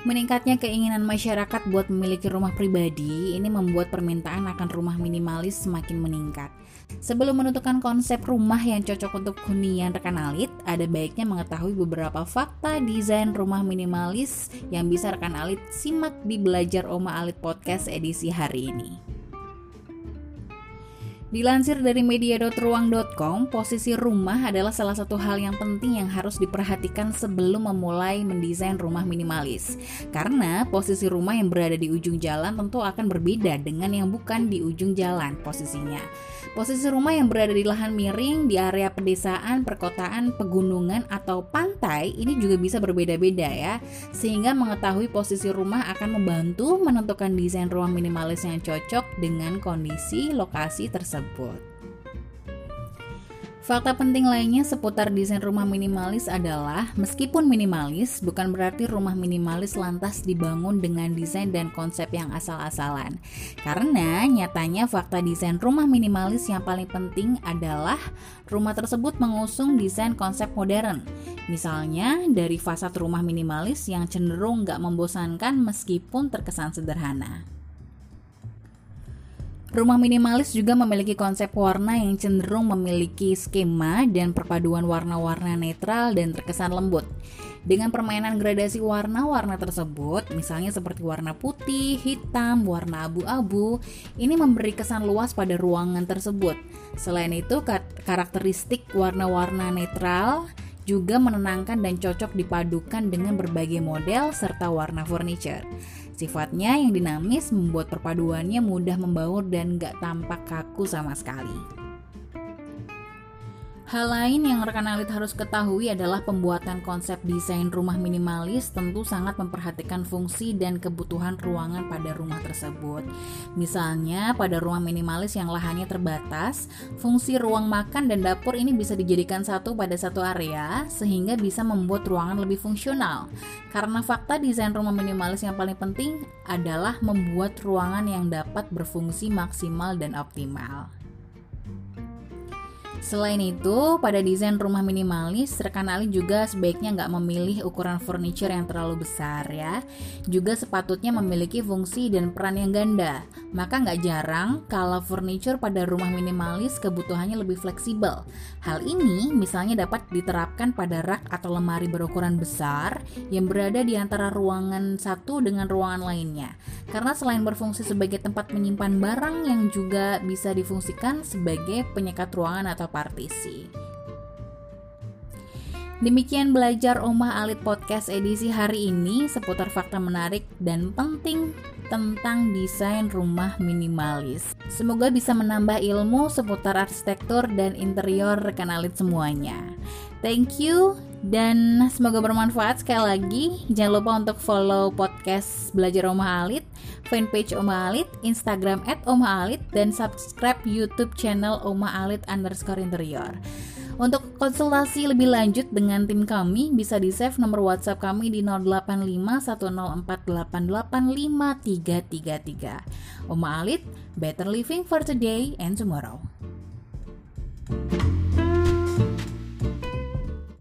Meningkatnya keinginan masyarakat buat memiliki rumah pribadi ini membuat permintaan akan rumah minimalis semakin meningkat. Sebelum menentukan konsep rumah yang cocok untuk hunian rekan alit, ada baiknya mengetahui beberapa fakta desain rumah minimalis yang bisa rekan alit simak di Belajar Oma Alit Podcast edisi hari ini. Dilansir dari media.ruang.com, posisi rumah adalah salah satu hal yang penting yang harus diperhatikan sebelum memulai mendesain rumah minimalis. Karena posisi rumah yang berada di ujung jalan tentu akan berbeda dengan yang bukan di ujung jalan posisinya. Posisi rumah yang berada di lahan miring, di area pedesaan, perkotaan, pegunungan, atau pantai ini juga bisa berbeda-beda ya. Sehingga mengetahui posisi rumah akan membantu menentukan desain rumah minimalis yang cocok dengan kondisi lokasi tersebut. Fakta penting lainnya seputar desain rumah minimalis adalah meskipun minimalis bukan berarti rumah minimalis lantas dibangun dengan desain dan konsep yang asal-asalan. Karena nyatanya fakta desain rumah minimalis yang paling penting adalah rumah tersebut mengusung desain konsep modern. Misalnya dari fasad rumah minimalis yang cenderung nggak membosankan meskipun terkesan sederhana. Rumah minimalis juga memiliki konsep warna yang cenderung memiliki skema dan perpaduan warna-warna netral dan terkesan lembut. Dengan permainan gradasi warna-warna tersebut, misalnya seperti warna putih, hitam, warna abu-abu, ini memberi kesan luas pada ruangan tersebut. Selain itu, karakteristik warna-warna netral juga menenangkan dan cocok dipadukan dengan berbagai model serta warna furniture. Sifatnya yang dinamis membuat perpaduannya mudah membaur dan gak tampak kaku sama sekali. Hal lain yang rekan alit harus ketahui adalah pembuatan konsep desain rumah minimalis tentu sangat memperhatikan fungsi dan kebutuhan ruangan pada rumah tersebut. Misalnya, pada rumah minimalis yang lahannya terbatas, fungsi ruang makan dan dapur ini bisa dijadikan satu pada satu area sehingga bisa membuat ruangan lebih fungsional. Karena fakta desain rumah minimalis yang paling penting adalah membuat ruangan yang dapat berfungsi maksimal dan optimal. Selain itu, pada desain rumah minimalis, rekan Ali juga sebaiknya nggak memilih ukuran furniture yang terlalu besar ya. Juga sepatutnya memiliki fungsi dan peran yang ganda. Maka nggak jarang kalau furniture pada rumah minimalis kebutuhannya lebih fleksibel. Hal ini misalnya dapat diterapkan pada rak atau lemari berukuran besar yang berada di antara ruangan satu dengan ruangan lainnya. Karena selain berfungsi sebagai tempat menyimpan barang yang juga bisa difungsikan sebagai penyekat ruangan atau partisi. Demikian belajar Omah Alit Podcast edisi hari ini seputar fakta menarik dan penting tentang desain rumah minimalis. Semoga bisa menambah ilmu seputar arsitektur dan interior rekan Alit semuanya. Thank you dan semoga bermanfaat sekali lagi. Jangan lupa untuk follow podcast Belajar Omah Alit, fanpage Omah Alit, Instagram at Omah Alit, dan subscribe YouTube channel Omah Alit underscore interior. Untuk konsultasi lebih lanjut dengan tim kami, bisa di-save nomor WhatsApp kami di 085104885333. Oma Alit, better living for today and tomorrow.